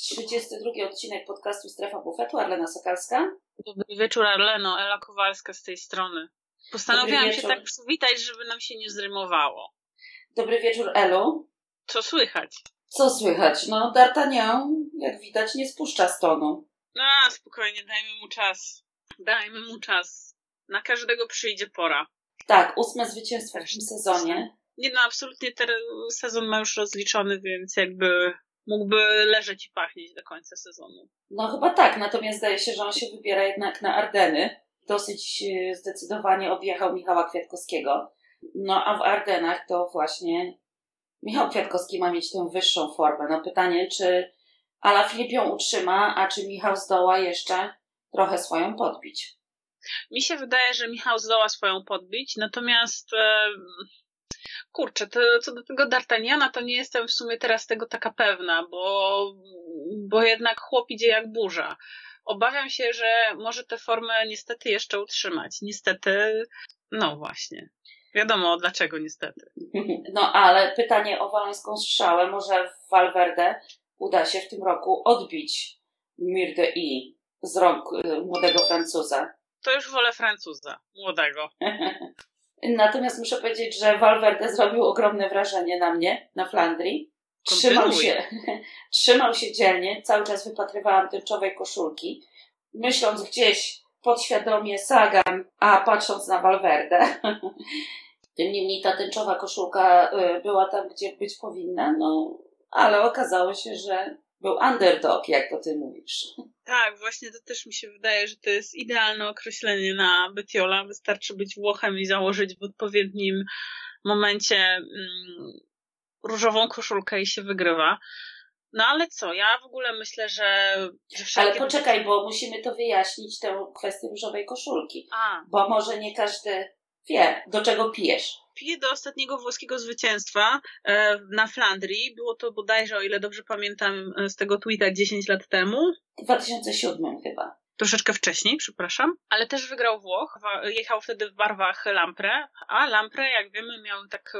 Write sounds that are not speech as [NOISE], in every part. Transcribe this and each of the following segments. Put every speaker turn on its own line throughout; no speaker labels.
32 odcinek podcastu Strefa Bufetu, Arlena Sokalska.
Dobry wieczór, Arleno, Ela Kowalska z tej strony. Postanowiłam się tak przywitać, żeby nam się nie zrymowało.
Dobry wieczór, Elu.
Co słychać?
Co słychać? No, D'Artagnan, jak widać, nie spuszcza stonu.
No, spokojnie, dajmy mu czas. Dajmy mu czas. Na każdego przyjdzie pora.
Tak, ósme zwycięstwo w tym sezonie.
Nie no, absolutnie ten sezon ma już rozliczony, więc jakby mógłby leżeć i pachnieć do końca sezonu.
No chyba tak, natomiast zdaje się, że on się wybiera jednak na Ardeny. Dosyć e, zdecydowanie objechał Michała Kwiatkowskiego. No a w Ardenach to właśnie Michał Kwiatkowski ma mieć tę wyższą formę. No pytanie, czy Ala Filip ją utrzyma, a czy Michał zdoła jeszcze trochę swoją podbić?
Mi się wydaje, że Michał zdoła swoją podbić, natomiast kurczę, to, co do tego D'Artagnana, to nie jestem w sumie teraz tego taka pewna, bo, bo jednak chłop idzie jak burza. Obawiam się, że może tę formę niestety jeszcze utrzymać. Niestety, no właśnie. Wiadomo dlaczego niestety. [LAUGHS]
No ale pytanie o walońską strzałę. Może w Valverde uda się w tym roku odbić Mirde I z rąk y, młodego Francuza.
To już wolę Francuza, młodego. [LAUGHS]
Natomiast muszę powiedzieć, że Valverde zrobił ogromne wrażenie na mnie, na Flandrii. Trzymał się, [LAUGHS] trzymał się dzielnie, cały czas wypatrywałam tęczowej koszulki, myśląc gdzieś podświadomie Sagan, a patrząc na Valverde. [LAUGHS] Tym niemniej ta tęczowa koszulka y, była tam, gdzie być powinna, no ale okazało się, że był underdog, jak to ty mówisz. [LAUGHS]
Tak, właśnie to też mi się wydaje, że to jest idealne określenie na Betiola. Wystarczy być Włochem i założyć w odpowiednim momencie mm, różową koszulkę i się wygrywa. No ale co, ja w ogóle myślę, że... że
Ale poczekaj, bo musimy to wyjaśnić, tę kwestię różowej koszulki. A. Bo może nie każdy wie, do czego pijesz
piję do ostatniego włoskiego zwycięstwa e, na Flandrii. Było to bodajże, o ile dobrze pamiętam e, z tego tweeta 10 lat temu.
W 2007 chyba.
Troszeczkę wcześniej, przepraszam, ale też wygrał Włoch. Jechał wtedy w barwach Lampre, a Lampre, jak wiemy, miał tak,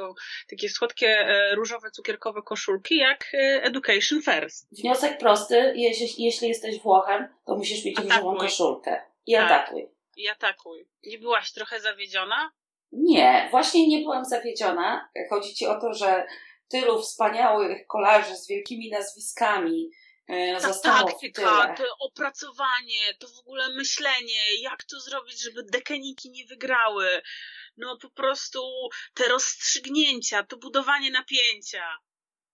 takie słodkie, e, różowe, cukierkowe koszulki, jak Education First.
Wniosek prosty, jeśli, jeśli jesteś Włochem, to musisz mieć atakuj. różową koszulkę. I tak. atakuj.
I atakuj. Nie byłaś trochę zawiedziona?
Nie, właśnie nie byłam zawiedziona. Chodzi ci o to, że tylu wspaniałych kolarzy z wielkimi nazwiskami e, ta zostało taktyka,
to opracowanie, to w ogóle myślenie, jak to zrobić, żeby dekeniki nie wygrały. No po prostu te rozstrzygnięcia, to budowanie napięcia.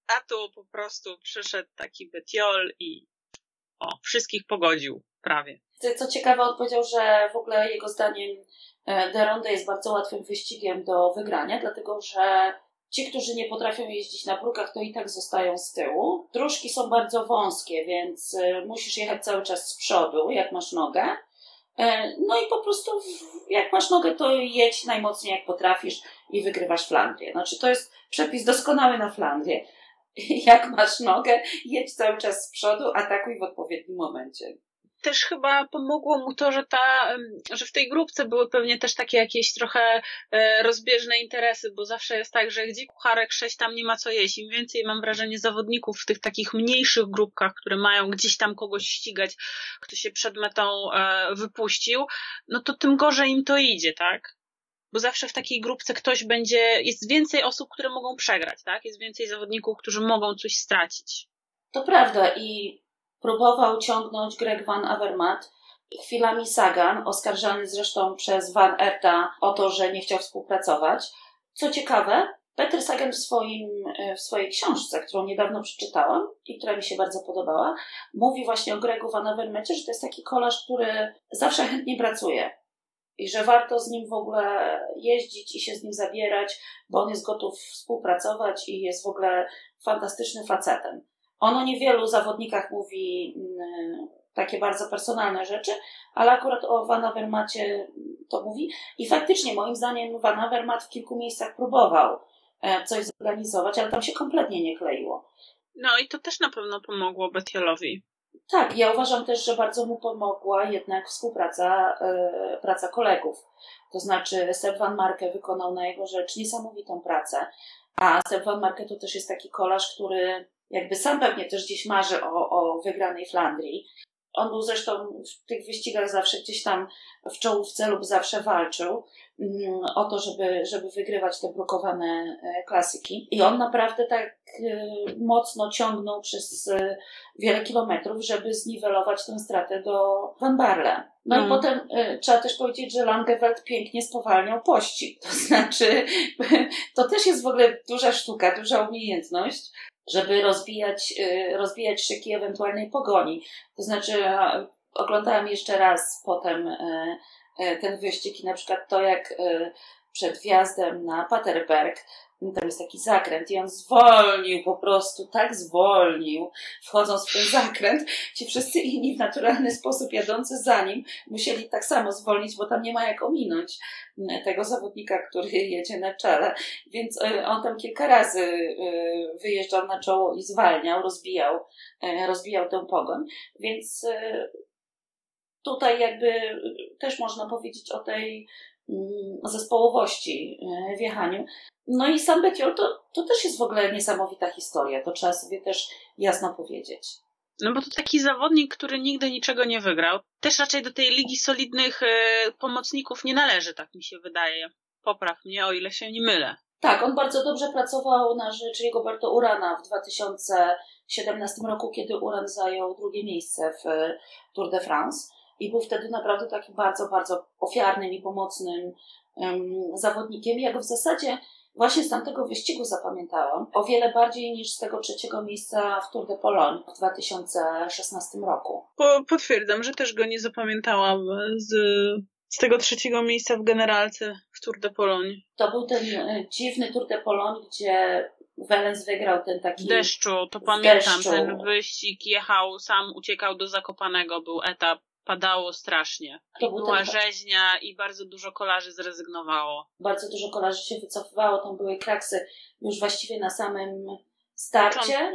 A tu po prostu przyszedł taki Betiol i o, wszystkich pogodził prawie.
Co ciekawe, on powiedział, że w ogóle jego zdaniem E, De Ronde jest bardzo łatwym wyścigiem do wygrania, dlatego że ci, którzy nie potrafią jeździć na prukach, to i tak zostają z tyłu. Dróżki są bardzo wąskie, więc e, musisz jechać cały czas z przodu, jak masz nogę. E, no i po prostu, jak masz nogę, to jedź najmocniej jak potrafisz i wygrywasz Flandrię. Znaczy, to jest przepis doskonały na Flandrię. [LAUGHS] Jak masz nogę, jedź cały czas z przodu, atakuj w odpowiednim momencie
też chyba pomogło mu to, że ta, że w tej grupce były pewnie też takie jakieś trochę e, rozbieżne interesy, bo zawsze jest tak, że gdzie kucharek sześć tam nie ma co jeść. Im więcej mam wrażenie zawodników w tych takich mniejszych grupkach, które mają gdzieś tam kogoś ścigać, kto się przed metą e, wypuścił, no to tym gorzej im to idzie, tak? Bo zawsze w takiej grupce ktoś będzie, jest więcej osób, które mogą przegrać, tak? Jest więcej zawodników, którzy mogą coś stracić.
To prawda i próbował ciągnąć Greg Van Avermaet, chwilami Sagan, oskarżany zresztą przez Van Erta o to, że nie chciał współpracować. Co ciekawe, Peter Sagan w, swoim, w swojej książce, którą niedawno przeczytałam i która mi się bardzo podobała, mówi właśnie o Gregu Van Avermaecie, że to jest taki kolarz, który zawsze chętnie pracuje i że warto z nim w ogóle jeździć i się z nim zabierać, bo on jest gotów współpracować i jest w ogóle fantastycznym facetem. On o niewielu zawodnikach mówi mm, takie bardzo personalne rzeczy, ale akurat o Van Avermacie to mówi. I faktycznie, moim zdaniem, Van Avermaet w kilku miejscach próbował e, coś zorganizować, ale tam się kompletnie nie kleiło.
No i to też na pewno pomogło Betiolowi.
Tak, ja uważam też, że bardzo mu pomogła jednak współpraca e, praca kolegów. To znaczy Seb Van Marke wykonał na jego rzecz niesamowitą pracę, a Seb Van Marke to też jest taki kolarz, który jakby sam pewnie też gdzieś marzy o, o wygranej Flandrii. On był zresztą w tych wyścigach zawsze gdzieś tam w czołówce lub zawsze walczył mm, o to, żeby, żeby wygrywać te blokowane e, klasyki. I on naprawdę tak e, mocno ciągnął przez e, wiele kilometrów, żeby zniwelować tę stratę do Van Barle. No mm. i potem trzeba też powiedzieć, że Langeveld pięknie spowalniał pościg. [LAUGHS] To znaczy, [LAUGHS] to też jest w ogóle duża sztuka, duża umiejętność żeby rozbijać, y, rozbijać szyki ewentualnej pogoni. To znaczy, oglądałam jeszcze raz potem y, y, ten wyścig i na przykład to, jak przed wjazdem na Paterberg tam jest taki zakręt i on zwolnił po prostu, tak zwolnił, wchodząc w ten zakręt. Ci wszyscy inni w naturalny sposób jadący za nim musieli tak samo zwolnić, bo tam nie ma jak ominąć tego zawodnika, który [LAUGHS] jedzie na czele. Więc e, on tam kilka razy e, wyjeżdżał na czoło i zwalniał, rozbijał, e, rozbijał tę pogoń. Więc tutaj jakby też można powiedzieć o tej mm, zespołowości w jechaniu. No i sam Betiol to, to też jest w ogóle niesamowita historia, to trzeba sobie też jasno powiedzieć.
No bo to taki zawodnik, który nigdy niczego nie wygrał. Też raczej do tej ligi solidnych y, pomocników nie należy, tak mi się wydaje. Popraw mnie, o ile się nie mylę.
Tak, on bardzo dobrze pracował na rzecz Rigoberto Urana w 2017 roku, kiedy Uran zajął drugie miejsce w Tour de France i był wtedy naprawdę takim bardzo, bardzo ofiarnym i pomocnym um, zawodnikiem. Ja go w zasadzie właśnie z tamtego wyścigu zapamiętałam o wiele bardziej niż z tego trzeciego miejsca w Tour de Pologne w 2016 roku.
Po, potwierdzam, że też go nie zapamiętałam z, z tego trzeciego miejsca w generalce w Tour de Pologne.
To był ten e, dziwny Tour de Pologne, gdzie Welens wygrał ten taki.
W deszczu, to pamiętam. Deszczu. Ten wyścig jechał, sam uciekał do Zakopanego, był etap padało strasznie. To była ten... rzeźnia i bardzo dużo kolarzy zrezygnowało.
Bardzo dużo kolarzy się wycofywało, tam były kraksy już właściwie na samym starcie.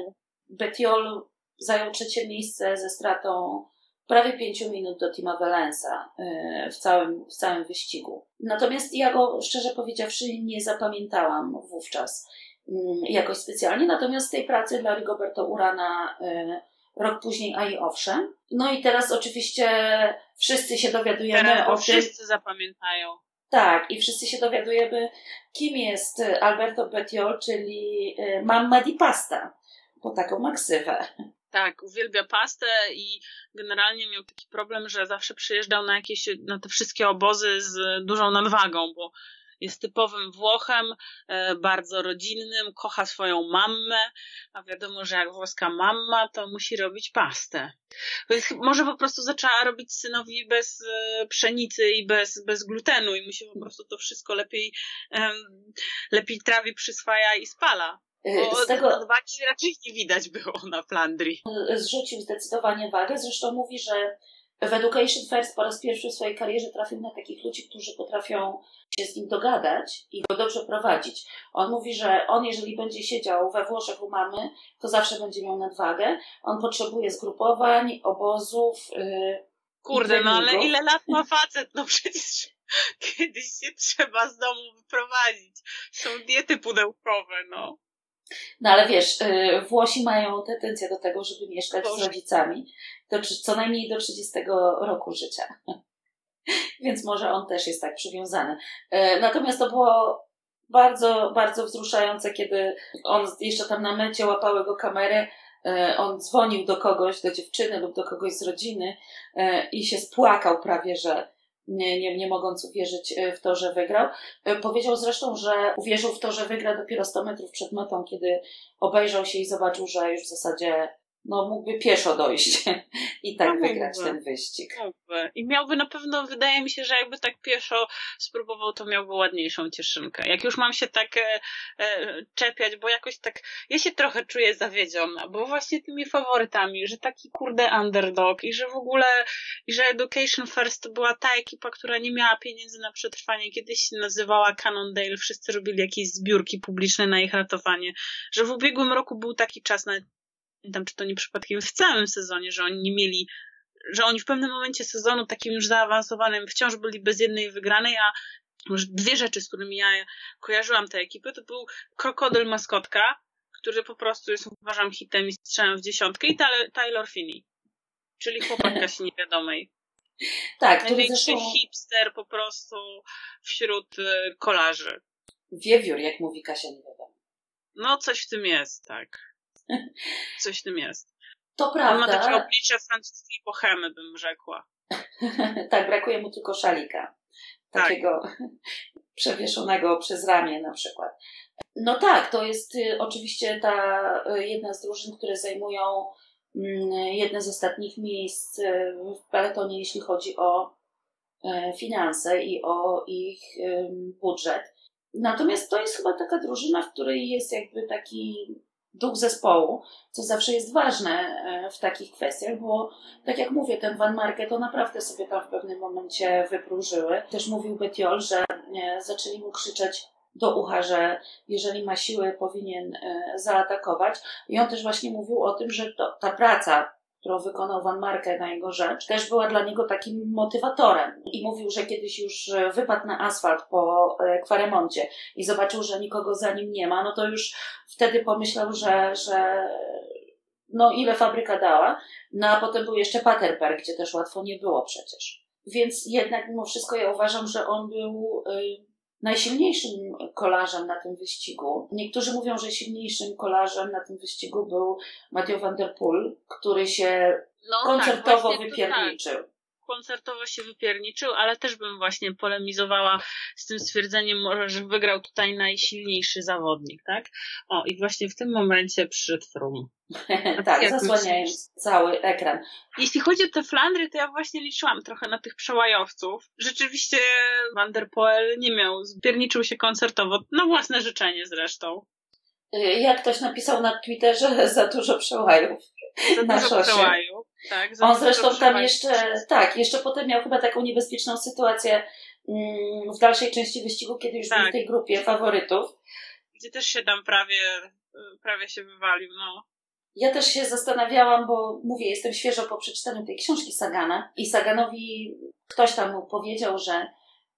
Betiol zajął trzecie miejsce ze stratą prawie pięciu minut do Tima Valensa y, w całym, w całym wyścigu. Natomiast ja go, szczerze powiedziawszy, nie zapamiętałam wówczas mm, jakoś specjalnie. Natomiast tej pracy dla Rigoberto Urana y, rok później, a i owszem. No i teraz oczywiście wszyscy się dowiadujemy teraz, o tym.
Wszyscy zapamiętają.
Tak, i wszyscy się dowiadujemy, kim jest Alberto Bettiol, czyli y, mamma di pasta, po taką maksywę.
Tak, uwielbia pastę i generalnie miał taki problem, że zawsze przyjeżdżał na jakieś, na te wszystkie obozy z dużą nadwagą, bo jest typowym Włochem, e, bardzo rodzinnym, kocha swoją mamę, a wiadomo, że jak włoska mama, to musi robić pastę. Więc może po prostu zaczęła robić synowi bez e, pszenicy i bez, bez glutenu i mu się po prostu to wszystko lepiej, lepiej trawi, przyswaja i spala. E, Bo z tego odwagi raczej nie widać było na Flandrii.
Zrzucił zdecydowanie wagę. Zresztą mówi, że w Education First po raz pierwszy w swojej karierze trafił na takich ludzi, którzy potrafią się z nim dogadać i go dobrze prowadzić. On mówi, że on jeżeli będzie siedział we Włoszech u mamy, to zawsze będzie miał nadwagę. On potrzebuje zgrupowań, obozów. Yy,
Kurde, no ale ile lat ma facet? No przecież kiedyś się trzeba z domu wyprowadzić. Są diety pudełkowe, no.
No ale wiesz, yy, Włosi mają tendencję do tego, żeby mieszkać Boże. z rodzicami do, co najmniej do 30 roku życia. [LAUGHS] Więc może on też jest tak przywiązany. E, natomiast to było bardzo, bardzo wzruszające, kiedy on jeszcze tam na mecie łapały go kamery. E, on dzwonił do kogoś, do dziewczyny lub do kogoś z rodziny e, i się spłakał prawie, że nie, nie, nie mogąc uwierzyć w to, że wygrał. Powiedział zresztą, że uwierzył w to, że wygra dopiero 100 metrów przed metą, kiedy obejrzał się i zobaczył, że już w zasadzie no mógłby pieszo dojść [LAUGHS] i tak no, wygrać ten wyścig.
Mógłby. I miałby na pewno, wydaje mi się, że jakby tak pieszo spróbował, to miałby ładniejszą cieszynkę. Jak już mam się tak e, e, czepiać, bo jakoś tak, ja się trochę czuję zawiedziona, bo właśnie tymi faworytami, że taki kurde underdog i że w ogóle, i że Education First była ta ekipa, która nie miała pieniędzy na przetrwanie, kiedyś się nazywała Cannondale, wszyscy robili jakieś zbiórki publiczne na ich ratowanie, że w ubiegłym roku był taki czas, nawet pamiętam, czy to nie przypadkiem w całym sezonie, że oni nie mieli, że oni w pewnym momencie sezonu takim już zaawansowanym wciąż byli bez jednej wygranej, a może dwie rzeczy, z którymi ja kojarzyłam tę ekipę, to był krokodyl maskotka, który po prostu jest uważam hitem i strzałem w dziesiątkę i Taylor Finney, czyli chłopak Kasi Niewiadomej. [LAUGHS]
Tak,
Największy zresztą... hipster po prostu wśród y, kolarzy.
Wiewiór, jak mówi Kasia Niewiadoma.
No, coś w tym jest, tak. Coś w tym jest.
To prawda.
On ma takie oblicze francuskiej bohemy, bym rzekła. [LAUGHS]
tak, brakuje mu tylko szalika. Tak. Takiego tak. [LAUGHS] przewieszonego przez ramię na przykład. No tak, to jest y, oczywiście ta y, jedna z drużyn, które zajmują mm, jedne z ostatnich miejsc y, w peletonie, jeśli chodzi o finanse i o ich budżet. Natomiast to jest chyba taka drużyna, w której jest jakby taki duch zespołu, co zawsze jest ważne e, w takich kwestiach, bo tak jak mówię, ten Van Marke to naprawdę sobie tam w pewnym momencie wypróżyły. Też mówił Betiol, że e, zaczęli mu krzyczeć do ucha, że jeżeli ma siły, powinien e, zaatakować. I on też właśnie mówił o tym, że to, ta praca którą wykonał Van Marke na jego rzecz, też była dla niego takim motywatorem. I mówił, że kiedyś już e, wypadł na asfalt po e, kwaremoncie i zobaczył, że nikogo za nim nie ma, no to już wtedy pomyślał, że, że no ile fabryka dała. No a potem był jeszcze Paterberg, gdzie też łatwo nie było przecież. Więc jednak mimo wszystko ja uważam, że on był y, najsilniejszym kolarzem na tym wyścigu. Niektórzy mówią, że silniejszym kolarzem na tym wyścigu był Matthew Van Der Poel, który się no, tak, koncertowo tak, wypierniczył.
Koncertowo się wypierniczył, ale też bym właśnie polemizowała z tym stwierdzeniem może, że wygrał tutaj najsilniejszy zawodnik, tak? O, i właśnie w tym momencie przyszedł Frum. [LAUGHS]
tak, zasłaniając cały ekran.
Jeśli chodzi o te Flandry, to ja właśnie liczyłam trochę na tych przełajowców. Rzeczywiście Van der Poel nie miał, pierniczył się koncertowo, na własne życzenie zresztą.
Jak ktoś napisał na Twitterze, [LAUGHS] za dużo przełajów.
Za dużo przełajów. Tak,
On zresztą tam jeszcze, tak, jeszcze potem miał chyba taką niebezpieczną sytuację mm, w dalszej części wyścigu, kiedy już tak. był w tak. tej grupie faworytów.
Gdzie też się tam prawie, prawie się wywalił, no.
Ja też się zastanawiałam, bo mówię, jestem świeżo po przeczytaniu tej książki Sagana i Saganowi ktoś tam mu powiedział, że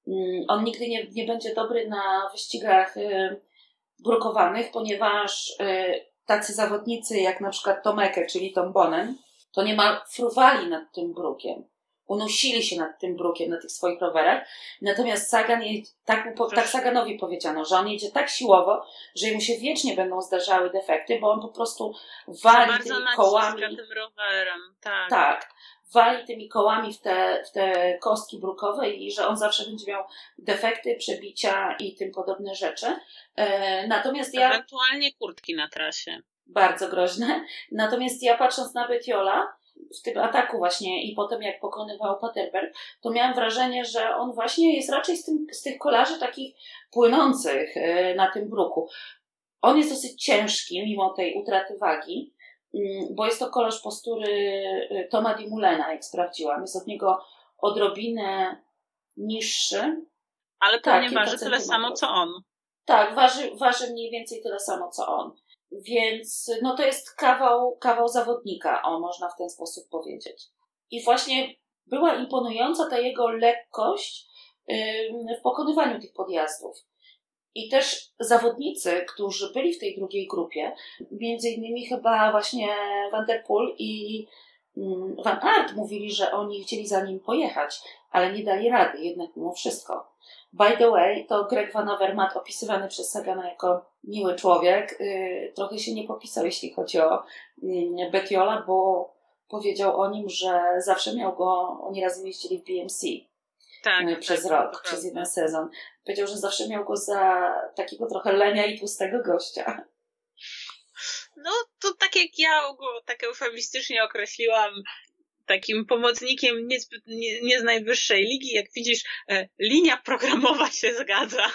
mm, on nigdy nie, nie będzie dobry na wyścigach y, brukowanych, ponieważ y, tacy zawodnicy jak na przykład Tomeke, czyli Tom Bonen, to nie ma fruwali nad tym brukiem. Unosili się nad tym brukiem na tych swoich rowerach. Natomiast Sagan, tak, tak Saganowi powiedziano, że on jedzie tak siłowo, że mu się wiecznie będą zdarzały defekty, bo on po prostu wali tymi kołami.
tym rowerem, tak.
Tak. Wali tymi kołami w te, w te kostki brukowe i że on zawsze będzie miał defekty, przebicia i tym podobne rzeczy. E, natomiast ja.
Ewentualnie kurtki na trasie
bardzo groźne. [LAUGHS] Natomiast ja patrząc na Betiola, w tym ataku właśnie i potem jak pokonywał Paterberg, to miałam wrażenie, że on właśnie jest raczej z, tym, z tych kolarzy takich płynących e, na tym bruku. On jest dosyć ciężki mimo tej utraty wagi, mm, bo jest to kolarz postury e, Toma Di Mulena, jak sprawdziłam. Jest od niego odrobinę niższy.
Ale pewnie tak, waży tyle samo co on.
Tak, waży, waży mniej więcej tyle samo co on. Więc no to jest kawał, kawał zawodnika, o można w ten sposób powiedzieć. I właśnie była imponująca ta jego lekkość w pokonywaniu tych podjazdów. I też zawodnicy, którzy byli w tej drugiej grupie, między innymi chyba właśnie Van der Poel i Van Aert mówili, że oni chcieli za nim pojechać, ale nie dali rady, jednak mimo wszystko. By the way, to Greg Van Avermaet, opisywany przez Sagana jako miły człowiek, yy, trochę się nie popisał, jeśli chodzi o yy, Betiola, bo powiedział o nim, że zawsze miał go, oni razem jeździli w BMC. Tak, yy, przez tak, rok, przez jeden sezon. Powiedział, że zawsze miał go za takiego trochę lenia i tłustego gościa.
No, to tak jak ja tak eufemistycznie określiłam, takim pomocnikiem nie, nie, nie z najwyższej ligi. Jak widzisz, e, linia programowa się zgadza.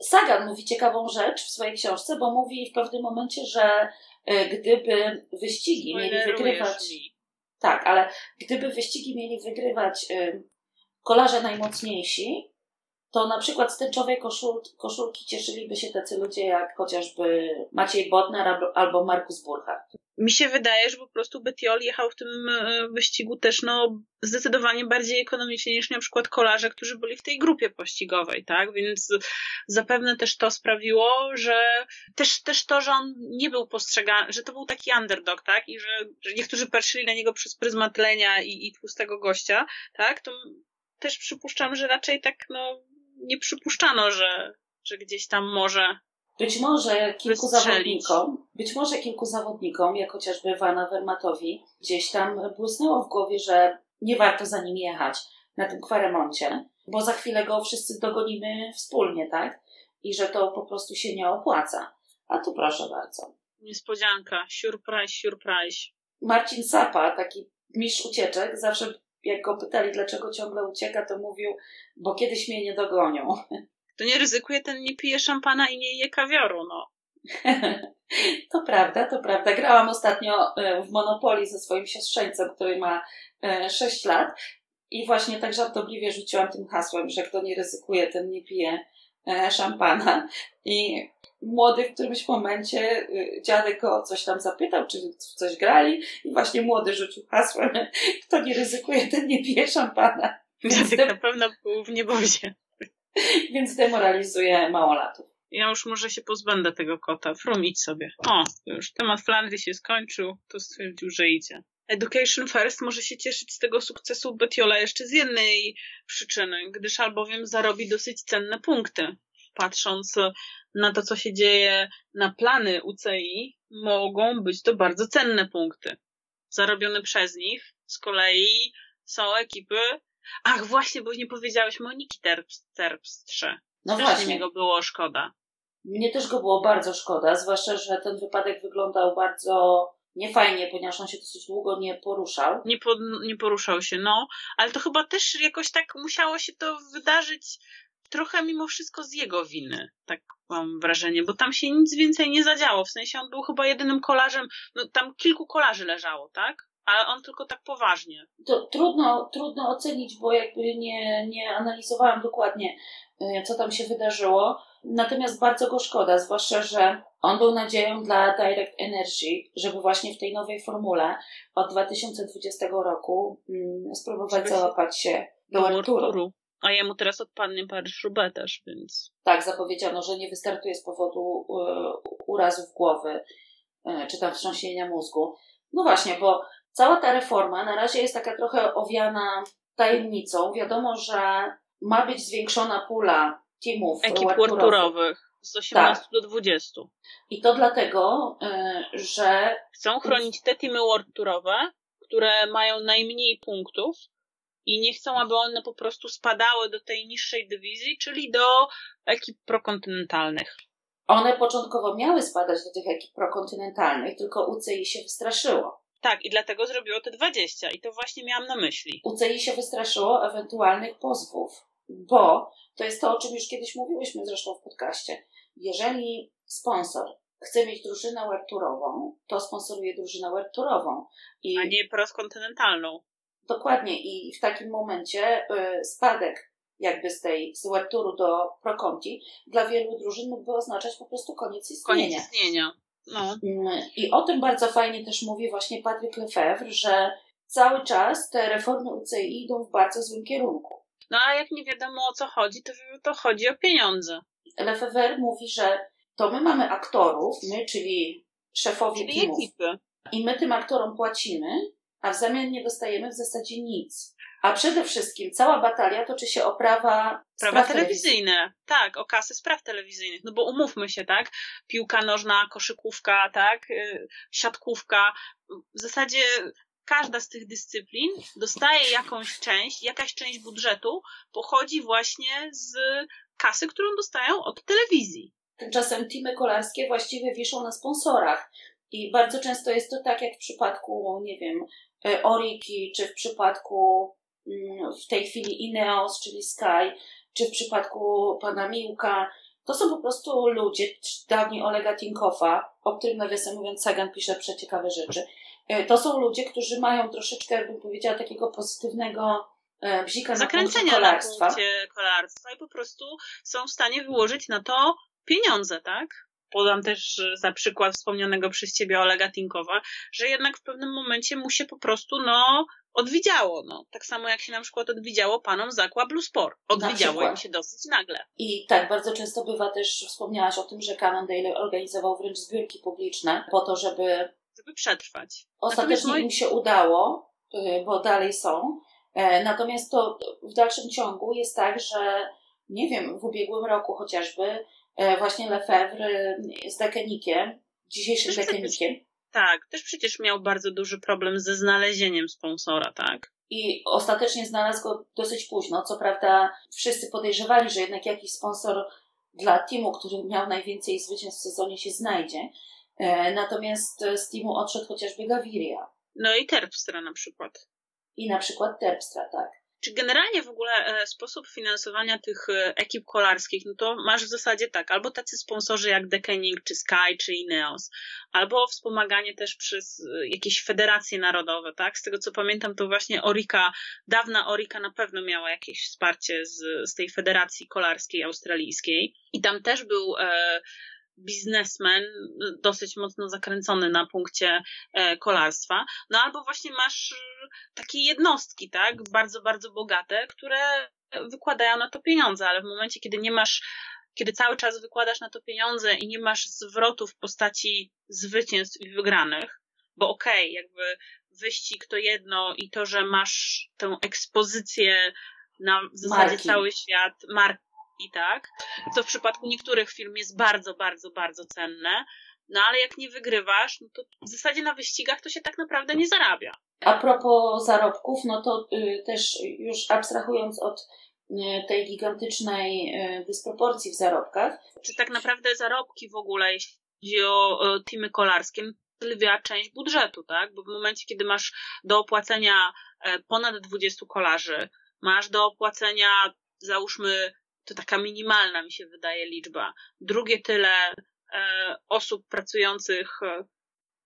Sagan mówi ciekawą rzecz w swojej książce, bo mówi w pewnym momencie, że e, gdyby wyścigi mieli wygrywać. Tak, ale gdyby wyścigi mieli wygrywać e, kolarze najmocniejsi, to na przykład z tęczowej koszul, koszulki cieszyliby się tacy ludzie jak chociażby Maciej Bodnar albo, Markus Burchardt.
Mi się wydaje, że po prostu Betiol jechał w tym e, wyścigu też no, zdecydowanie bardziej ekonomicznie niż na przykład kolarze, którzy byli w tej grupie pościgowej, tak? Więc zapewne też to sprawiło, że też, też to, że on nie był postrzegany, że to był taki underdog, tak? I że, że niektórzy patrzyli na niego przez pryzmat lenia i, i tłustego gościa, tak? To też przypuszczam, że raczej tak, no, nie przypuszczano, że, że gdzieś tam może
być może kilku zawodnikom, być może kilku zawodnikom, jak chociażby Wana Wermatowi, gdzieś tam błysnęło w głowie, że nie warto za nim jechać na tym kwaremoncie, bo za chwilę go wszyscy dogonimy wspólnie, tak? I że to po prostu się nie opłaca. A tu proszę bardzo.
Niespodzianka, surprise, surprise.
Marcin Sapa, taki mistrz ucieczek, zawsze jak go pytali, dlaczego ciągle ucieka, to mówił, bo kiedyś mnie nie dogonią.
To nie ryzykuje, ten nie pije szampana i nie je kawioru, no. [LAUGHS]
to prawda, to prawda. Grałam ostatnio e, w Monopoly ze swoim siostrzeńcem, który ma 6 e, lat i właśnie tak żartobliwie rzuciłam tym hasłem, że kto nie ryzykuje, ten nie pije e, szampana. I młody w którymś momencie dziadek go o coś tam zapytał, czy w coś grali i właśnie młody rzucił hasłem, [LAUGHS] kto nie ryzykuje, ten nie pije szampana.
Dziadek na pewno był w niebozie.
Więc demoralizuje małolatów.
Ja już może się pozbędę tego kota. Frum, idź sobie. O, już temat Flandrii się skończył, to stwierdził, że idzie. Education First może się cieszyć z tego sukcesu Betiola jeszcze z jednej przyczyny, gdyż albowiem zarobi dosyć cenne punkty. Patrząc na to, co się dzieje na plany UCI, mogą być to bardzo cenne punkty. Zarobione przez nich z kolei są ekipy, Ach, właśnie, bo nie powiedziałeś Moniki Terpstrze. No Też właśnie. mi go było szkoda.
Mnie też go było bardzo szkoda, zwłaszcza, że ten wypadek wyglądał bardzo niefajnie, ponieważ on się dosyć długo nie poruszał.
Nie, po, nie poruszał się, no. Ale to chyba też jakoś tak musiało się to wydarzyć trochę mimo wszystko z jego winy, tak mam wrażenie, bo tam się nic więcej nie zadziało. W sensie on był chyba jedynym kolarzem, no tam kilku kolarzy leżało, tak? ale on tylko tak poważnie.
To trudno, trudno ocenić, bo jakby nie, nie analizowałam dokładnie, y, co tam się wydarzyło. Natomiast bardzo go szkoda, zwłaszcza, że on był nadzieją dla Direct Energy, żeby właśnie w tej nowej formule od 2020 roku mm, spróbować załapać się do Arturu.
A jemu teraz odpadnie Paryż-Roubaix też, więc...
Tak, zapowiedziano, że nie wystartuje z powodu y, urazów głowy, y, czy tam wstrząsienia mózgu. No właśnie, bo Cała ta reforma na razie jest taka trochę owiana tajemnicą. Wiadomo, że ma być zwiększona pula teamów
ekip worturowych z 18 tak. do 20.
I to dlatego, y, że
chcą chronić te teamy worturowe, które mają najmniej punktów i nie chcą, aby one po prostu spadały do tej niższej dywizji, czyli do ekip prokontynentalnych.
One początkowo miały spadać do tych ekip prokontynentalnych, tylko UCI się wystraszyło.
Tak, i dlatego zrobiło te 20 i to właśnie miałam na myśli.
UCI się wystraszyło ewentualnych pozwów, bo to jest to, o czym już kiedyś mówiłyśmy zresztą w podcaście. Jeżeli sponsor chce mieć drużynę werturową, to sponsoruje drużynę werturową.
I... A nie proskontynentalną.
Dokładnie i w takim momencie y, spadek jakby z tej z do Proconti dla wielu drużyn mógłby oznaczać po prostu koniec istnienia.
Koniec istnienia. No.
Mm, I o tym bardzo fajnie też mówi właśnie Patryk Lefebvre, że cały czas te reformy UCI idą w bardzo złym kierunku.
No a jak nie wiadomo o co chodzi, to, to chodzi o pieniądze.
Lefebvre mówi, że to my mamy aktorów, my, czyli szefowie czyli teamów, ekipy. i my tym aktorom płacimy, a w zamian nie dostajemy w zasadzie nic. A przede wszystkim cała batalia toczy się o prawa.
Prawa telewizyjne. Tak, o kasy spraw telewizyjnych. No bo umówmy się, tak? Piłka nożna, koszykówka, tak? Y, siatkówka. W zasadzie każda z tych dyscyplin dostaje jakąś część, jakaś część budżetu pochodzi właśnie z kasy, którą dostają od telewizji.
Tymczasem teamy kolarskie właściwie wiszą na sponsorach. I bardzo często jest to tak, jak w przypadku, nie wiem, Oriki, czy w przypadku Mm, w tej chwili Ineos, czyli Sky, czy w przypadku pana Miłka, to są po prostu ludzie, dawniej Olega Tinkofa, o którym nawiasem mówiąc Sagan pisze przeciekawe rzeczy. E, to są ludzie, którzy mają troszeczkę, bym powiedziała, takiego pozytywnego e, bzika
zakręcenia
na kolarstwa.
na kolarstwa i po prostu są w stanie wyłożyć na to pieniądze, tak? Podam też za przykład wspomnianego przez ciebie Olega Tinkowa, że jednak w pewnym momencie mu się po prostu, no, odwidziało, no. Tak samo jak się na przykład odwidziało panom Zakła Blue Sport. Odwidziało im się dosyć nagle.
I tak, bardzo często bywa też, wspomniałaś o tym, że Cannondale organizował wręcz zbiórki publiczne po to, żeby...
Żeby przetrwać.
Ostatecznie moi... im się udało, y, bo dalej są. E, natomiast to w dalszym ciągu jest tak, że nie wiem, w ubiegłym roku chociażby E, właśnie Lefebvre z Dekenikiem, dzisiejszym też Dekenikiem. Przecież,
tak, też przecież miał bardzo duży problem ze znalezieniem sponsora, tak?
I ostatecznie znalazł go dosyć późno. Co prawda, wszyscy podejrzewali, że jednak jakiś sponsor dla teamu, który miał najwięcej zwycięstw w sezonie, się znajdzie. E, natomiast z teamu odszedł chociażby Gaviria.
No i Terpstra na przykład.
I na przykład Terpstra, tak.
Czy generalnie w ogóle e, sposób finansowania tych e, ekip kolarskich, no to masz w zasadzie tak, albo tacy sponsorzy jak Dekening, czy Sky, czy Ineos, albo wspomaganie też przez e, jakieś federacje narodowe, tak? Z tego co pamiętam, to właśnie Orika, dawna Orika na pewno miała jakieś wsparcie z, z tej federacji kolarskiej australijskiej i tam też był biznesmen, dosyć mocno zakręcony na punkcie e, kolarstwa, no albo właśnie masz e, takie jednostki, tak, bardzo, bardzo bogate, które wykładają na to pieniądze, ale w momencie, kiedy nie masz, kiedy cały czas wykładasz na to pieniądze i nie masz zwrotu w postaci zwycięstw i wygranych, bo okej, okay, jakby wyścig to jedno i to, że masz tę ekspozycję na w zasadzie Marki. cały świat, marki, i tak, co w przypadku niektórych firm jest bardzo, bardzo, bardzo cenne. No ale jak nie wygrywasz, no to w zasadzie na wyścigach to się tak naprawdę nie zarabia.
A propos zarobków, no to y, też już abstrahując od y, tej gigantycznej y, dysproporcji w zarobkach.
Czy tak naprawdę zarobki w ogóle, jeśli chodzi o, teamy kolarskie, to lwia część budżetu, tak? Bo w momencie, kiedy masz do opłacenia e, ponad 20 kolarzy, masz do opłacenia załóżmy to taka minimalna mi się wydaje liczba. Drugie tyle e, osób pracujących e,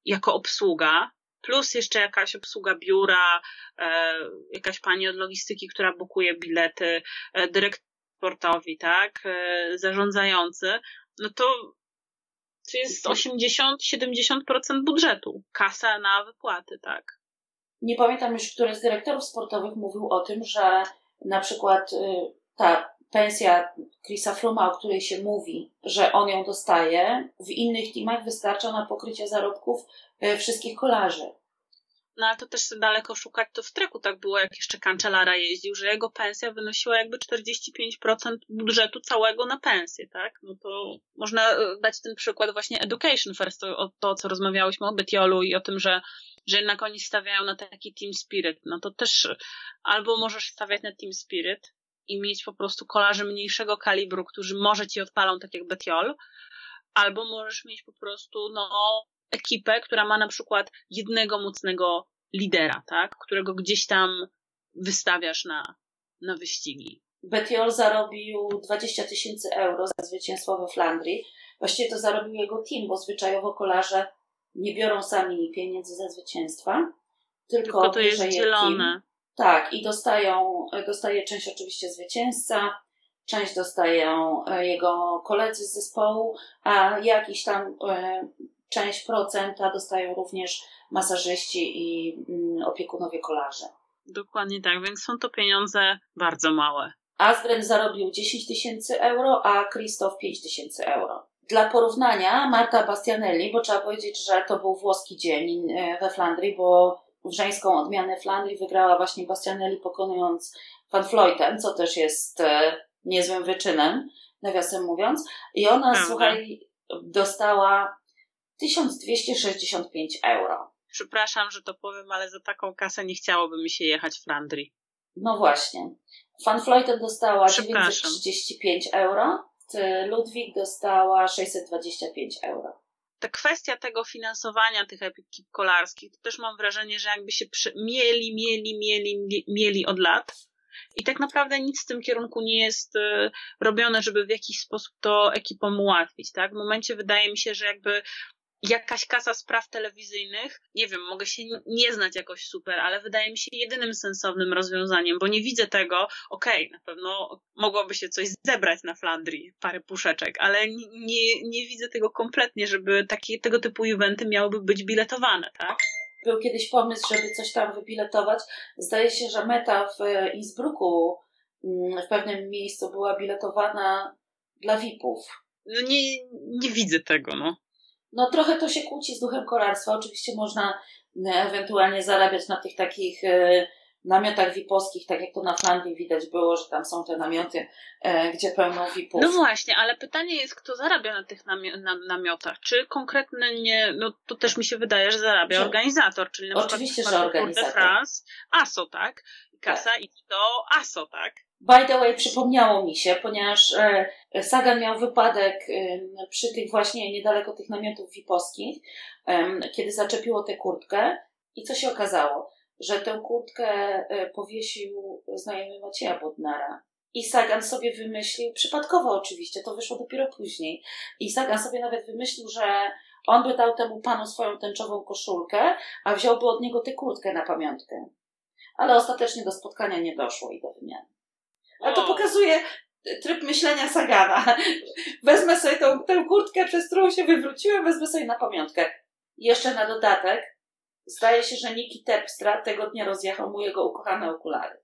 jako obsługa, plus jeszcze jakaś obsługa biura, e, jakaś pani od logistyki, która bukuje bilety, dyrektor sportowi, tak, zarządzający, no to to jest 80-70% budżetu. Kasa na wypłaty, tak.
Nie pamiętam już, który z dyrektorów sportowych mówił o tym, że na przykład y, ta pensja Chrisa Fruma, o której się mówi, że on ją dostaje, w innych teamach wystarcza na pokrycie zarobków e, wszystkich kolarzy.
No ale to też daleko szukać, to w treku tak było, jak jeszcze Cancellara jeździł, że jego pensja wynosiła jakby 45% budżetu całego na pensję, tak? No to można e, dać ten przykład właśnie Education First, o to, co rozmawiałyśmy o Betiolu i o tym, że, że jednak oni stawiają na taki Team Spirit. No to też albo możesz stawiać na Team Spirit, i mieć po prostu kolarzy mniejszego kalibru, którzy może ci odpalą tak jak Betiol, albo możesz mieć po prostu no, ekipę, która ma na przykład jednego mocnego lidera, tak? którego gdzieś tam wystawiasz na, na wyścigi.
Betiol zarobił 20 tysięcy euro za zwycięstwo we Flandrii. Właściwie to zarobił jego team, bo zwyczajowo kolarze nie biorą sami pieniędzy za zwycięstwa, tylko, tylko
to jest dzielone. Team.
Tak, i dostają, dostaje część oczywiście zwycięzca, część dostają e, jego koledzy z zespołu, a jakiś tam e, część procenta dostają również masażyści i mm, opiekunowie kolarze.
Dokładnie tak, więc są to pieniądze bardzo małe.
Asgren zarobił 10 tysięcy euro, a Krzysztof 5 tysięcy euro. Dla porównania Marta Bastianelli, bo trzeba powiedzieć, że to był włoski dzień e, we Flandrii, bo żeńską odmianę Flandrii wygrała właśnie Bastianelli pokonując Van Floyten, co też jest e, niezłym wyczynem, nawiasem mówiąc. I ona, słuchaj, dostała 1265 euro.
Przepraszam, że to powiem, ale za taką kasę nie chciałoby mi się jechać w Flandrii.
No właśnie. Van Floyten dostała 935 euro, Ludwik dostała 625 euro
ta kwestia tego finansowania tych ekip kolarskich, to też mam wrażenie, że jakby się przy... mieli, mieli, mieli, mieli od lat. I tak naprawdę nic w tym kierunku nie jest y, robione, żeby w jakiś sposób to ekipom ułatwić, tak? W momencie wydaje mi się, że jakby jakaś kasa spraw telewizyjnych, nie wiem, mogę się nie znać jakoś super, ale wydaje mi się jedynym sensownym rozwiązaniem, bo nie widzę tego, okej, okay, na pewno mogłoby się coś zebrać na Flandrii, parę puszeczek, ale nie, nie widzę tego kompletnie, żeby takie, tego typu eventy miałyby być biletowane, tak?
Był kiedyś pomysł, żeby coś tam wybiletować. Zdaje się, że meta w Innsbrucku mm, w pewnym miejscu była biletowana dla VIP-ów.
No nie, nie widzę tego, no.
No trochę to się kłóci z duchem kolarstwa. Oczywiście można e, ewentualnie zarabiać na tych takich e, namiotach VIP-owskich, tak jak to na Flandrii widać było, że tam są te namioty, e, gdzie pełno VIP-ów.
No właśnie, ale pytanie jest, kto zarabia na tych nami- na, namiotach? Czy konkretnie nie, no to też mi się wydaje, że zarabia że, organizator, czyli na
Oczywiście, przykład że organizator.
France, ASO, tak? I kasa tak. idzie do ASO, tak?
By the way, przypomniało mi się, ponieważ e, Sagan miał wypadek e, przy tych właśnie niedaleko tych namiotów VIP-owskich, kiedy zaczepiło tę kurtkę i co się okazało? Że tę kurtkę e, powiesił znajomy Macieja Bodnara. I Sagan sobie wymyślił, przypadkowo oczywiście, to wyszło dopiero później. I Sagan sobie nawet wymyślił, że on by dał temu panu swoją tęczową koszulkę, a wziąłby od niego tę kurtkę na pamiątkę. Ale ostatecznie do spotkania nie doszło i do wymiany. A to pokazuje tryb myślenia Sagana. Wezmę sobie tą, tę kurtkę, przez którą się wywróciłem, wezmę sobie na pamiątkę. Jeszcze na dodatek, zdaje się, że Niki Terpstra tego dnia rozjechał mu jego ukochane okulary.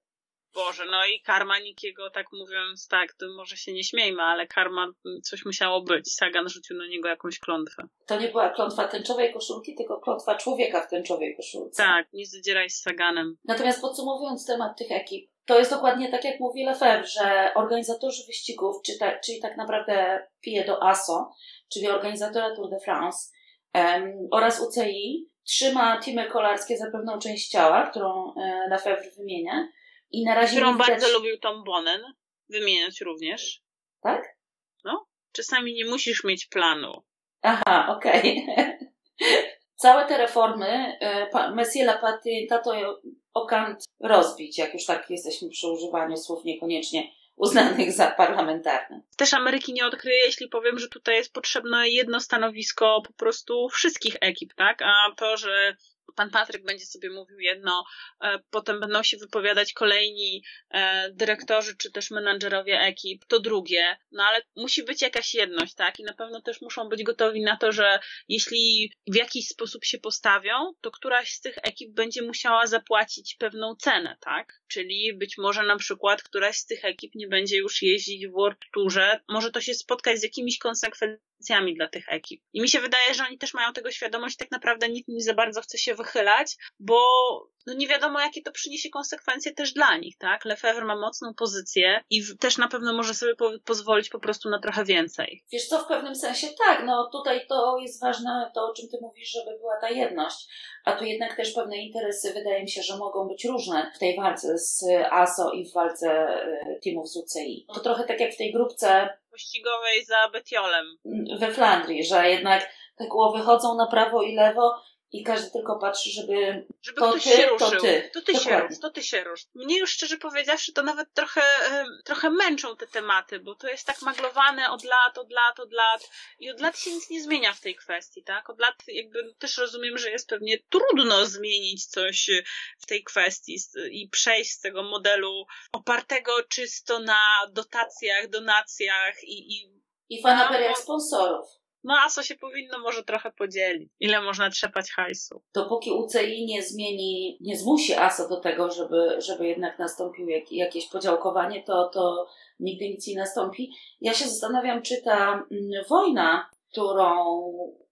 Boże, no i karma Nikiego, tak mówiąc, tak, to może się nie śmiejmy, ale karma coś musiało być. Sagan rzucił na niego jakąś klątwę.
To nie była klątwa tęczowej koszulki, tylko klątwa człowieka w tęczowej koszulce.
Tak, nie zadzieraj z Saganem.
Natomiast podsumowując temat tych ekip, to jest dokładnie tak, jak mówi Lefebvre, że organizatorzy wyścigów, czy ta, czyli tak naprawdę pije do ASO, czyli organizatora Tour de France um, oraz UCI, trzyma teamy kolarskie za pewną część ciała, którą e, Lefebvre wymienia. I na razie
którą widać... bardzo lubił Tom Bonen, wymieniać również.
Tak?
No, czasami nie musisz mieć planu.
Aha, okej. Okay. [LAUGHS] Całe te reformy e, Messie Lapaty, tato okant rozbić, jak już tak jesteśmy przy używaniu słów niekoniecznie uznanych za parlamentarne.
Też Ameryki nie odkryję, jeśli powiem, że tutaj jest potrzebne jedno stanowisko po prostu wszystkich ekip, tak? A to, że pan Patryk będzie sobie mówił jedno, e, potem będą się wypowiadać kolejni e, dyrektorzy czy też menadżerowie ekip, to drugie, no ale musi być jakaś jedność, tak? I na pewno też muszą być gotowi na to, że jeśli w jakiś sposób się postawią, to któraś z tych ekip będzie musiała zapłacić pewną cenę, tak? Czyli być może na przykład któraś z tych ekip nie będzie już jeździć w World Tourze, może to się spotkać z jakimiś konsekwencjami dla tych ekip. I mi się wydaje, że oni też mają tego świadomość, tak naprawdę nikt nie za bardzo chce się wychylać, bo no nie wiadomo, jakie to przyniesie konsekwencje też dla nich, tak? Lefebvre ma mocną pozycję i też na pewno może sobie po pozwolić po prostu na trochę więcej.
Wiesz co, w pewnym sensie tak, no tutaj to jest ważne, to o czym ty mówisz, żeby była ta jedność, a tu jednak też pewne interesy wydaje mi się, że mogą być różne w tej walce z ASO i w walce e, teamów z UCI. To trochę tak jak w tej grupce
pościgowej za Betiolem.
We Flandrii, że jednak te głowy chodzą na prawo i lewo i każdy tylko patrzy, żeby,
żeby to ktoś ty, się ruszył. To ty, to ty się rusz, to ty się rusz. Mnie już szczerze powiedziawszy, to nawet trochę, trochę męczą te tematy, bo to jest tak maglowane od lat, od lat, od lat i od lat się nic nie zmienia w tej kwestii, tak? Od lat jakby też rozumiem, że jest pewnie trudno zmienić coś w tej kwestii i przejść z tego modelu opartego czysto na dotacjach, donacjach i...
I, I fanaberiach sponsorów.
No ASO się powinno może trochę podzielić. Ile można trzepać hajsu?
Dopóki UCI nie zmieni, nie zmusi ASO do tego, żeby, żeby jednak nastąpił jak, jakieś podziałkowanie, to, to nigdy nic nie nastąpi. Ja się zastanawiam, czy ta mm, wojna, którą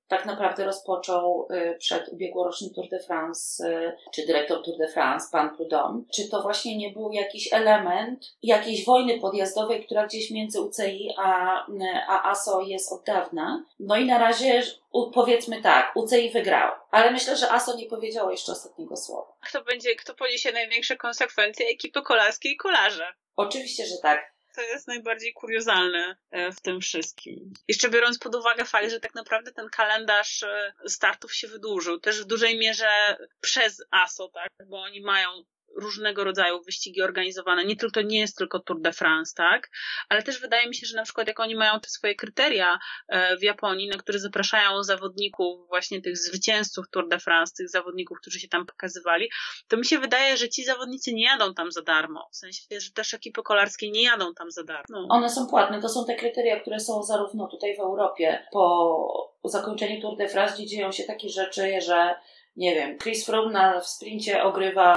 tak naprawdę rozpoczął y, przed ubiegłorocznym Tour de France, y, czy dyrektor Tour de France, pan Prudhomme. Czy to właśnie nie był jakiś element jakiejś wojny podjazdowej, która gdzieś między UCI a, a ASO jest od dawna? No i na razie powiedzmy tak, UCI wygrał, ale myślę, że ASO nie powiedziało jeszcze ostatniego słowa.
Kto będzie, kto poniesie największe konsekwencje? Ekipy kolarskie i kolarze.
Oczywiście, że tak
to jest najbardziej kuriozalne e, w tym wszystkim. Jeszcze biorąc pod uwagę fakt, że tak naprawdę ten kalendarz e, startów się wydłużył, też w dużej mierze przez ASO, tak, bo oni mają różnego rodzaju wyścigi organizowane. Nie tylko, to nie jest tylko Tour de France, tak? Ale też wydaje mi się, że na przykład jak oni mają te swoje kryteria e, w Japonii, na które zapraszają zawodników, właśnie tych zwycięzców Tour de France, tych zawodników, którzy się tam pokazywali, to mi się wydaje, że ci zawodnicy nie jadą tam za darmo. W sensie, że też ekipy kolarskie nie jadą tam za darmo. No.
One są płatne. To są te kryteria, które są zarówno tutaj w Europie po zakończeniu Tour de France, gdzie dzieją się takie rzeczy, że nie wiem, Chris Froome na, w sprincie ogrywa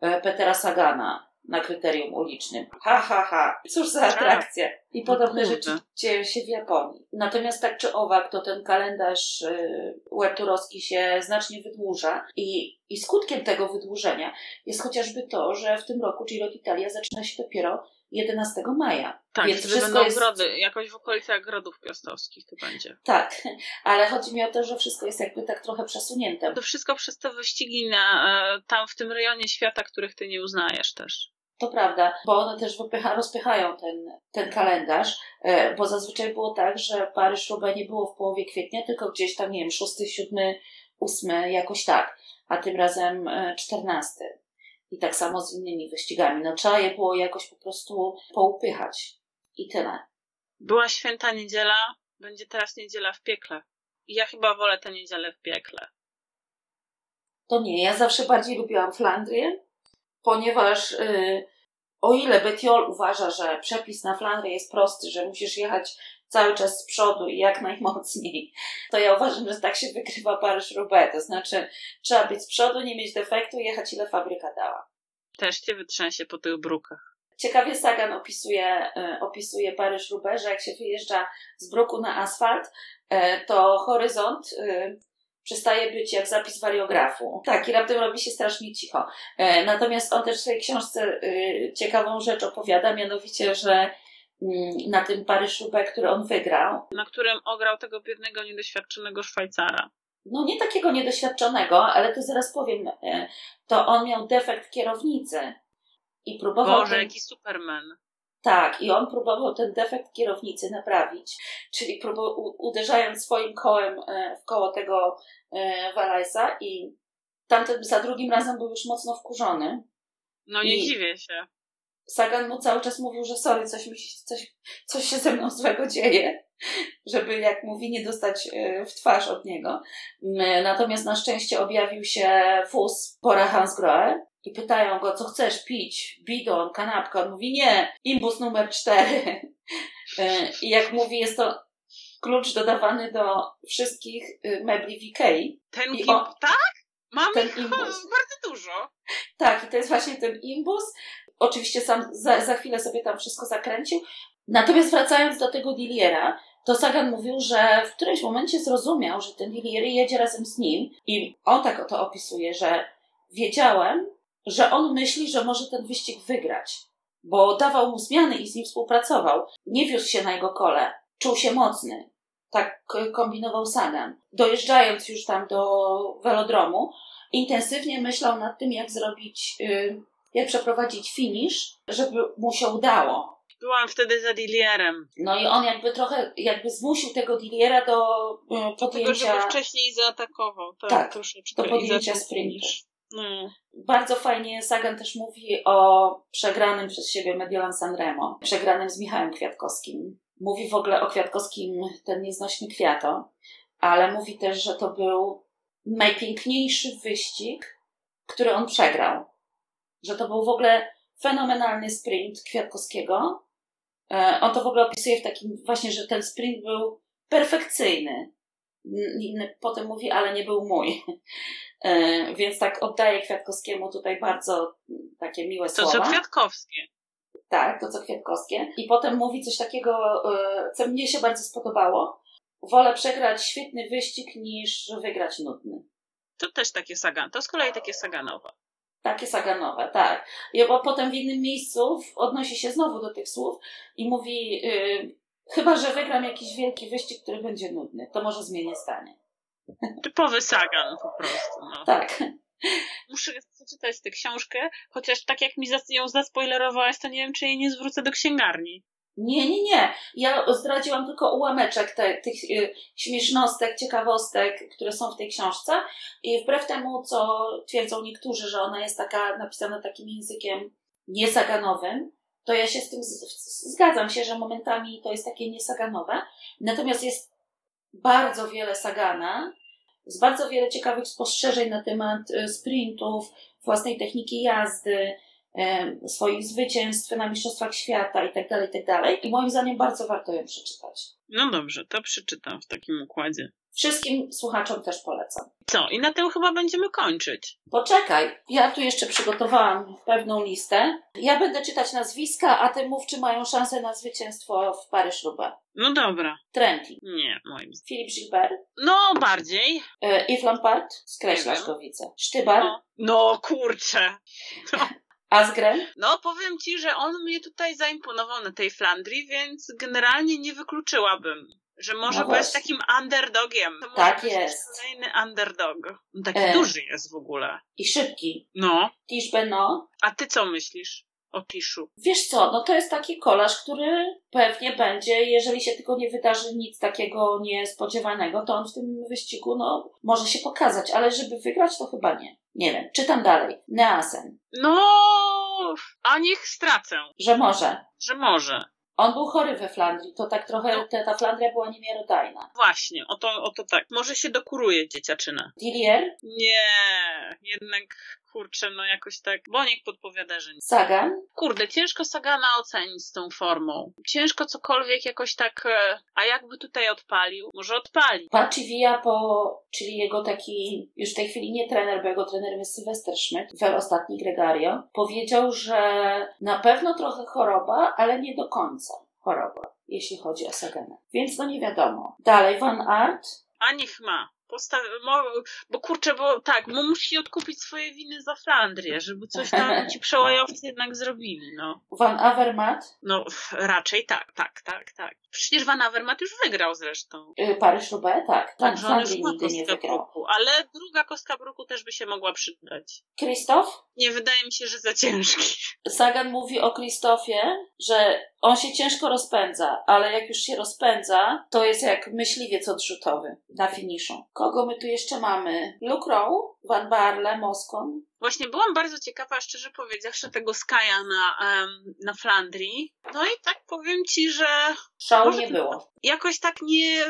Petera Sagana na kryterium ulicznym. Ha, ha, ha. Cóż za tak. atrakcja. I podobne no rzeczy dzieją się w Japonii. Natomiast tak czy owak, to ten kalendarz y, webturowski się znacznie wydłuża i, i skutkiem tego wydłużenia jest chociażby to, że w tym roku Giro d'Italia zaczyna się dopiero 11 maja.
Tak, Więc wszystko będą jest... grody, jakoś w okolicach grodów piastowskich to będzie.
Tak, [LAUGHS] ale chodzi mi o to, że wszystko jest jakby tak trochę przesunięte.
To wszystko przez te wyścigi na, e, tam w tym rejonie świata, których ty nie uznajesz też.
To prawda, bo one też wypycha, rozpychają ten, ten kalendarz, e, bo zazwyczaj było tak, że Paryż-Roubaix nie było w połowie kwietnia, tylko gdzieś tam, nie wiem, 6, 7, 8, jakoś tak, a tym razem 14. I tak samo z innymi wyścigami. No trzeba je było jakoś po prostu poupychać. I tyle.
Była święta niedziela, będzie teraz niedziela w piekle. I ja chyba wolę tę niedzielę w piekle.
To nie, ja zawsze bardziej lubiłam Flandrię, ponieważ yy, o ile Betiol uważa, że przepis na Flandrię jest prosty, że musisz jechać cały czas z przodu i jak najmocniej, to ja uważam, że tak się wygrywa Paryż-Roubaix. To znaczy, trzeba być z przodu, nie mieć defektu i jechać ile fabryka dała.
Też cię wytrzęsie po tych brukach.
Ciekawie Sagan opisuje, y, opisuje Paryż-Roubaix, że jak się wyjeżdża z bruku na asfalt, y, to horyzont y, przestaje być jak zapis wariografu. Tak, i raptem robi się strasznie cicho. E, natomiast on też w swojej książce ciekawą rzecz opowiada, mianowicie, że na tym Paryż-Roubaix, który on wygrał.
Na którym ograł tego biednego, niedoświadczonego Szwajcara.
No nie takiego niedoświadczonego, ale to zaraz powiem. E, to on miał defekt kierownicy i próbował...
Boże, ten... jaki Superman.
Tak, i on próbował ten defekt kierownicy naprawić, czyli próbował, uderzając swoim kołem e, w koło tego e, Walajsa i tamten za drugim razem był już mocno wkurzony.
No nie I dziwię się.
Sagan mu cały czas mówił, że sorry, coś, mi się, coś, coś się ze mną złego dzieje, żeby, jak mówi, nie dostać e, w twarz od niego. Natomiast na szczęście objawił się Fus, pora Hansgrohe, i pytają go, co chcesz pić, bidon, kanapkę. On mówi, nie, imbus numer cztery. E, I jak mówi, jest to klucz dodawany do wszystkich y, mebli w Ikei.
Ten I on, tak? Mamy ten imbus. [LAUGHS] bardzo dużo.
Tak, i to jest właśnie ten imbus. Oczywiście sam za, za chwilę sobie tam wszystko zakręcił. Natomiast wracając do tego Diliera, to Sagan mówił, że w którymś momencie zrozumiał, że ten Dilier jedzie razem z nim i on tak to opisuje, że wiedziałem, że on myśli, że może ten wyścig wygrać, bo dawał mu zmiany i z nim współpracował. Nie wiózł się na jego kole, czuł się mocny. Tak kombinował Sagan. Dojeżdżając już tam do velodromu, intensywnie myślał nad tym, jak zrobić, y, jak przeprowadzić finish, żeby mu się udało.
Byłam wtedy za Dilierem.
No i on jakby trochę, jakby zmusił tego Diliera do podjęcia... Tego,
żeby wcześniej zaatakował.
Tak, tak do podjęcia sprintu. No. Bardzo fajnie Sagan też mówi o przegranym przez siebie Mediolan Sanremo, przegranym z Michałem Kwiatkowskim. Mówi w ogóle o Kwiatkowskim ten nieznośny kwiato, ale mówi też, że to był najpiękniejszy wyścig, który on przegrał. Że to był w ogóle fenomenalny sprint Kwiatkowskiego. E, on to w ogóle opisuje w takim właśnie, że ten sprint był perfekcyjny. Potem mówi, ale nie był mój. E, więc tak oddaję Kwiatkowskiemu tutaj bardzo takie miłe
to,
słowa.
To co Kwiatkowskie.
Tak, to co Kwiatkowskie. I potem mówi coś takiego, e, co mnie się bardzo spodobało. Wolę przegrać świetny wyścig niż wygrać nudny.
To też takie sagan. To z kolei takie saganowe.
Takie saganowe, tak. I bo potem w innym miejscu odnosi się znowu do tych słów i mówi, yy, chyba, że wygram jakiś wielki wyścig, który będzie nudny, to może zmienię zdanie.
Typowy Sagan po prostu. No.
Tak.
Muszę przeczytać tę książkę, chociaż tak jak mi ją zaspoilerowałaś, to nie wiem, czy jej nie zwrócę do księgarni.
Nie, nie, nie. Ja zdradziłam tylko ułameczek te, tych y, śmiesznostek, ciekawostek, które są w tej książce. I wbrew temu, co twierdzą niektórzy, że ona jest taka napisana takim językiem niesaganowym, to ja się z tym z, zgadzam się, że momentami to jest takie niesaganowe. Natomiast jest bardzo wiele sagana, jest bardzo wiele ciekawych spostrzeżeń na temat y, sprintów, własnej techniki jazdy, swoich zwycięstw na Mistrzostwach Świata i tak dalej, i tak dalej. I moim zdaniem bardzo warto ją przeczytać.
No dobrze, to przeczytam w takim układzie.
Wszystkim słuchaczom też polecam.
Co? I na tym chyba będziemy kończyć.
Poczekaj, ja tu jeszcze przygotowałam pewną listę. Ja będę czytać nazwiska, a ty mów, czy mają szansę na zwycięstwo w Paryż-Roubaix.
No dobra.
Trentin.
Nie, moim zdaniem.
Philippe Gilbert.
No, bardziej.
E, Yves Lampard. Skreślasz go, widzę. Sztybar.
No, no kurczę. No. [LAUGHS]
Asgren?
No, powiem ci, że on mnie tutaj zaimponował na tej Flandrii, więc generalnie nie wykluczyłabym, że może
No
być takim underdogiem. To
Tak jest.
Kolejny underdog. On taki
E.
duży jest w ogóle.
I szybki.
No.
Tish Beno.
A ty co myślisz o Tiszu?
Wiesz co, no to jest taki kolarz, który pewnie będzie, jeżeli się tylko nie wydarzy nic takiego niespodziewanego, to on w tym wyścigu, no, może się pokazać, ale żeby wygrać, to chyba nie. Nie wiem, czytam dalej. Neasen,
No, a niech stracę,
że może.
że może.
On był chory we Flandrii, to tak trochę,
No.
ta, ta Flandria była niemiarodajna.
Właśnie, oto, oto tak. Może się dokuruje dzieciaczyna.
Dillier,
Nie, jednak kurczę, no jakoś tak. Boniek podpowiada, że nie.
Sagan,
Kurde, ciężko Sagana ocenić z tą formą. Ciężko cokolwiek jakoś tak. e, A jakby tutaj odpalił? Może odpali.
Paci po, czyli jego taki, już w tej chwili nie trener, bo jego trenerem jest Sylwester Schmidt, we ostatni Gregario, powiedział, że na pewno trochę choroba, ale nie do końca choroba, jeśli chodzi o Sagana. Więc no nie wiadomo. Dalej, Van Art,
A niech ma. Postaw... Bo kurczę, bo tak, bo musi odkupić swoje winy za Flandrię, żeby coś tam [LAUGHS] ci przełajowcy jednak zrobili, no.
Van Avermaet,
No, raczej tak, tak, tak, tak. Przecież Van Avermaet już wygrał zresztą.
y, Paryż-Roubaix, tak. Van
Także on już ma kostkę bruku, ale druga kostka bruku też by się mogła przydać.
Krzysztof?
Nie wydaje mi się, że za ciężki.
Sagan mówi o Krzysztofie, że on się ciężko rozpędza, ale jak już się rozpędza, to jest jak myśliwiec odrzutowy na finiszu. Kogo my tu jeszcze mamy? Luke Rowe, Van Barle, Moskon.
Właśnie byłam bardzo ciekawa, szczerze powiedziawszy, tego Skaja na, em, na Flandrii. No i tak powiem ci, że
Szału nie było.
jakoś tak nie.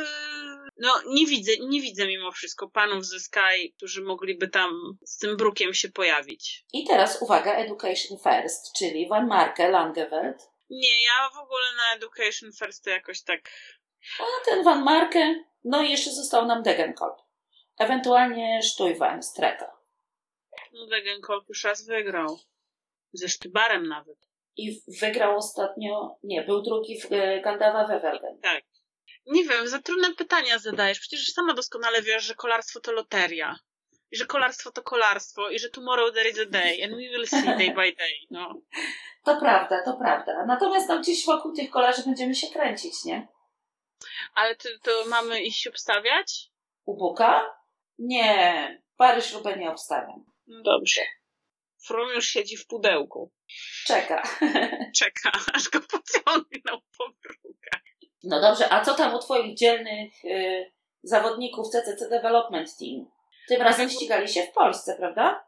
No, nie widzę, nie widzę mimo wszystko panów ze Sky, którzy mogliby tam z tym brukiem się pojawić.
I teraz uwaga, Education First, czyli Van Marke, Langeveld.
Nie, ja w ogóle na Education First to jakoś tak.
A ten Van Marke, no i jeszcze został nam Degenkolb. Ewentualnie Stuyven, Streka.
No, Degenkolb już raz wygrał. Ze Sztybarem nawet.
I wygrał ostatnio, nie, był drugi w e, Gandawa Wevelgen.
Tak. Nie wiem, za trudne pytania zadajesz. Przecież sama doskonale wiesz, że kolarstwo to loteria. I że kolarstwo to kolarstwo. I że tomorrow there is a day. And we will see day by day. No. [LAUGHS]
To prawda, to prawda. Natomiast tam gdzieś wokół tych kolarzy będziemy się kręcić, nie?
Ale ty, to mamy iść obstawiać?
U Buka? Nie, Paryż Roubaix nie obstawiam.
No dobrze. From już siedzi w pudełku.
Czeka. [LAUGHS]
Czeka, aż go pociągną po brukach.
No dobrze, a co tam u twoich dzielnych y, zawodników CCC Development Team? Tym razem ścigali się w Polsce, prawda?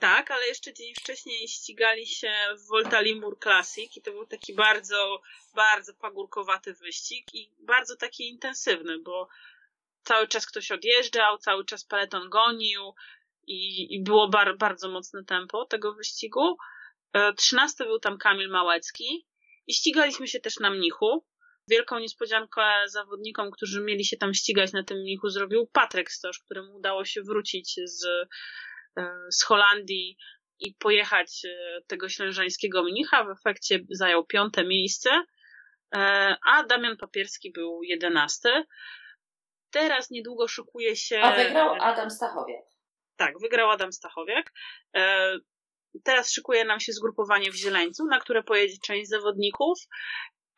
Tak, ale jeszcze dzień wcześniej ścigali się w Volta Limur Classic i to był taki bardzo, bardzo pagórkowaty wyścig i bardzo taki intensywny, bo cały czas ktoś odjeżdżał, cały czas peleton gonił i, i było bar, bardzo mocne tempo tego wyścigu. E, Trzynasty był tam Kamil Małecki i ścigaliśmy się też na mnichu. Wielką niespodziankę zawodnikom, którzy mieli się tam ścigać na tym mnichu, zrobił Patryk Stosz, któremu udało się wrócić z, z Holandii i pojechać e, tego ślężańskiego mnicha. W efekcie zajął piąte miejsce, e, a Damian Papierski był jedenasty. Teraz niedługo szykuje się.
A wygrał Adam Stachowiak.
Tak, wygrał Adam Stachowiak. E, Teraz szykuje nam się zgrupowanie w Zieleńcu, na które pojedzie część zawodników,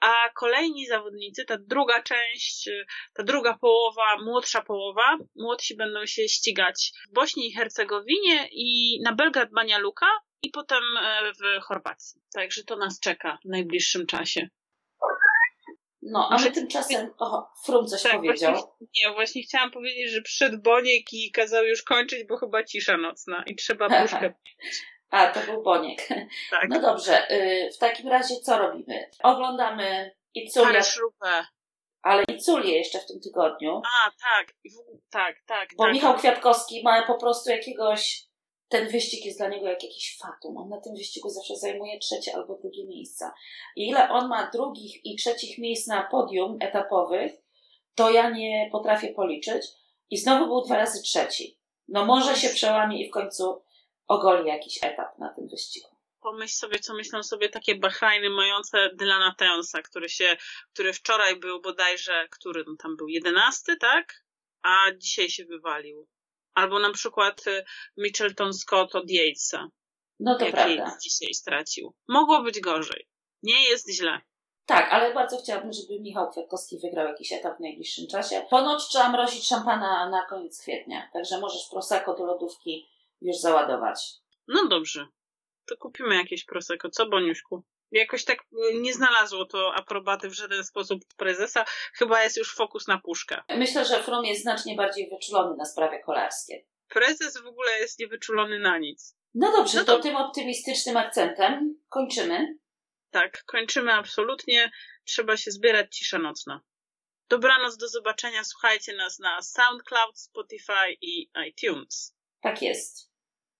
a kolejni zawodnicy, ta druga część, ta druga połowa, młodsza połowa, młodsi będą się ścigać w Bośni i Hercegowinie i na Belgrad Banja Luka i potem e, w Chorwacji. Także to nas czeka w najbliższym czasie.
No, a my tymczasem, o, Frum coś tak, powiedział.
Właśnie, nie, właśnie chciałam powiedzieć, że przyszedł Boniek i kazał już kończyć, bo chyba cisza nocna i trzeba [LAUGHS] puszkę
A, to był Boniek. [LAUGHS] Tak. No dobrze, y, w takim razie co robimy? Oglądamy Iculię. Ale Iculię jeszcze w tym tygodniu.
A, tak, tak, tak.
Bo
tak.
Michał Kwiatkowski ma po prostu jakiegoś ten wyścig jest dla niego jak jakiś fatum. On na tym wyścigu zawsze zajmuje trzecie albo drugie miejsca. I ile on ma drugich i trzecich miejsc na podium etapowych, to ja nie potrafię policzyć. I znowu był dwa razy trzeci. No może się przełamie i w końcu ogoli jakiś etap na tym wyścigu.
Pomyśl sobie, co myślą sobie takie Bahrajny mające Dylana Tensa, który się, który wczoraj był bodajże, który no tam był, jedenasty, tak? A dzisiaj się wywalił. Albo na przykład y, Mitchelton Scott od Yatesa.
No to
jak
prawda.
Yates dzisiaj stracił. Mogło być gorzej. Nie jest źle.
Tak, ale bardzo chciałabym, żeby Michał Kwiatkowski wygrał jakiś etap w najbliższym czasie. Ponoć trzeba mrozić szampana na koniec kwietnia, także możesz Prosecco do lodówki już załadować.
No dobrze. To kupimy jakieś Prosecco. Co, Boniuszku? Jakoś tak y, nie znalazło to aprobaty w żaden sposób prezesa. Chyba jest już fokus na puszkę.
Myślę, że From jest znacznie bardziej wyczulony na sprawy kolarskie.
Prezes w ogóle jest niewyczulony na nic.
No dobrze, no to tym optymistycznym akcentem kończymy.
Tak, kończymy absolutnie. Trzeba się zbierać, cisza nocna. Dobranoc, do zobaczenia. Słuchajcie nas na SoundCloud, Spotify i iTunes.
Tak jest.